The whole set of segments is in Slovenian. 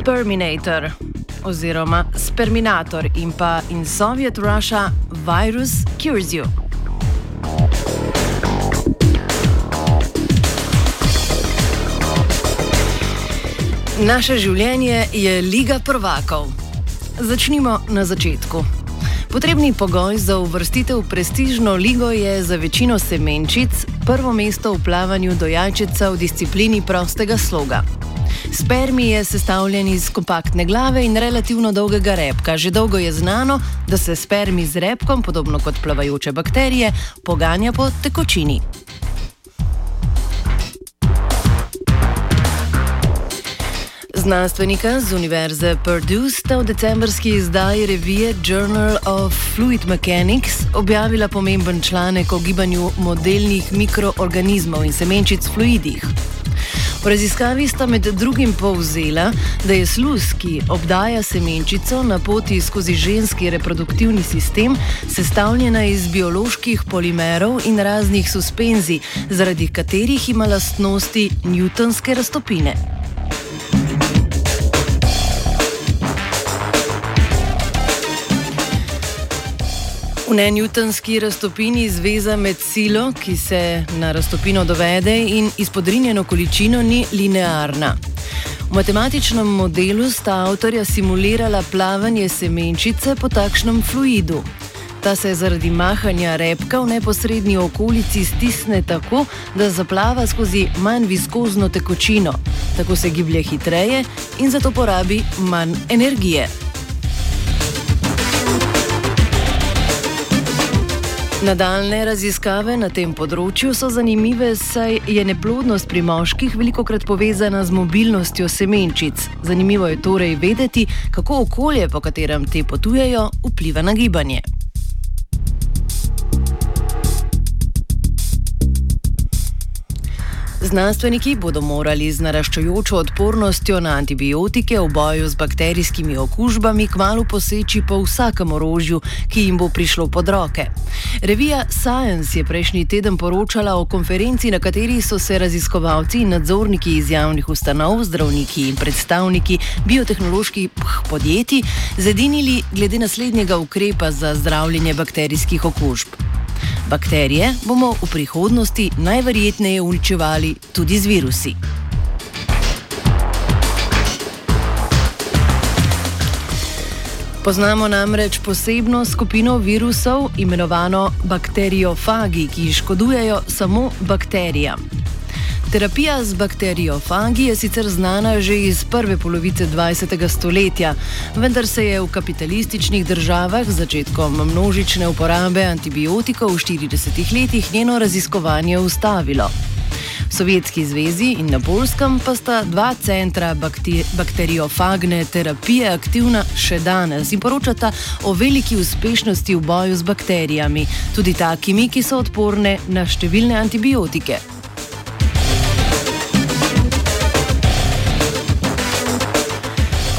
Sperminator oziroma Sperminator in pa in Soviet Russia Virus Cures You. Naše življenje je Liga prvakov. Začnimo na začetku. Potrebni pogoj za uvrstitev v prestižno ligo je za večino semenčic prvo mesto v plavanju do jajčeca v disciplini prostega sloga. Spermi je sestavljen iz kompaktne glave in relativno dolgega repka. Že dolgo je znano, da se spermi z repkom, podobno kot plavajoče bakterije, poganja po tekočini. Znanstvenika z Univerze Purdue sta v decembrski izdaji revije Journal of Fluid Mechanics objavila pomemben članek o gibanju modelnih mikroorganizmov in semenčic v fluidih. V raziskavi sta med drugim povzela, da je sluz, ki obdaja semenčico na poti skozi ženski reproduktivni sistem, sestavljena iz bioloških polimerov in raznih suspenzij, zaradi katerih ima lastnosti newtonske raztopine. V nenewtonski raztopini zveza med silo, ki se na raztopino dovede, in izpodrinjeno količino ni linearna. V matematičnem modelu sta avtorja simulirala plavanje semenčice po takšnem fluidu. Ta se zaradi mahanja repka v neposrednji okolici stisne tako, da zaplava skozi manj viskozno tekočino. Tako se giblje hitreje in zato porabi manj energije. Nadaljne raziskave na tem področju so zanimive, saj je neplodnost pri moških veliko krat povezana z mobilnostjo semenčic. Zanimivo je torej vedeti, kako okolje, po katerem te potujejo, vpliva na gibanje. Znanstveniki bodo morali z naraščajočo odpornostjo na antibiotike v boju z bakterijskimi okužbami kmalo poseči po vsakem orožju, ki jim bo prišlo pod roke. Revija Science je prejšnji teden poročala o konferenci, na kateri so se raziskovalci in nadzorniki iz javnih ustanov, zdravniki in predstavniki biotehnoloških podjetij zedinili glede naslednjega ukrepa za zdravljenje bakterijskih okužb. Bakterije bomo v prihodnosti najverjetneje uničevali tudi z virusi. Poznamo namreč posebno skupino virusov, imenovano bakteriofagi, ki škodujejo samo bakterijam. Terapija z bakteriofagi je sicer znana že iz prve polovice 20. stoletja, vendar se je v kapitalističnih državah začetkom množične uporabe antibiotikov v 40 letih njeno raziskovanje ustavilo. V Sovjetski zvezi in na Polskem pa sta dva centra bakteriofagne terapije aktivna še danes in poročata o veliki uspešnosti v boju z bakterijami, tudi takimi, ki so odporne na številne antibiotike.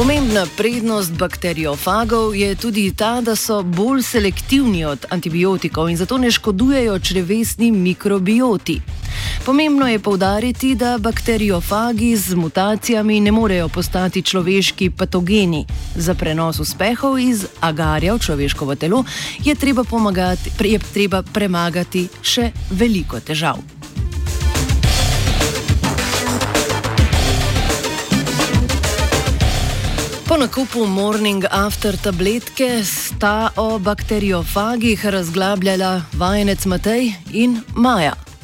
Pomembna prednost bakteriofagov je tudi ta, da so bolj selektivni od antibiotikov in zato ne škodujejo črevesni mikrobioti. Pomembno je povdariti, da bakteriofagi z mutacijami ne morejo postati človeški patogeni. Za prenos uspehov iz agarja v človeško telo je treba, je treba premagati še veliko težav. Po nakupu Morning After tabletke sta o bakteriofagih razglabljala vajenec Matej in Maja.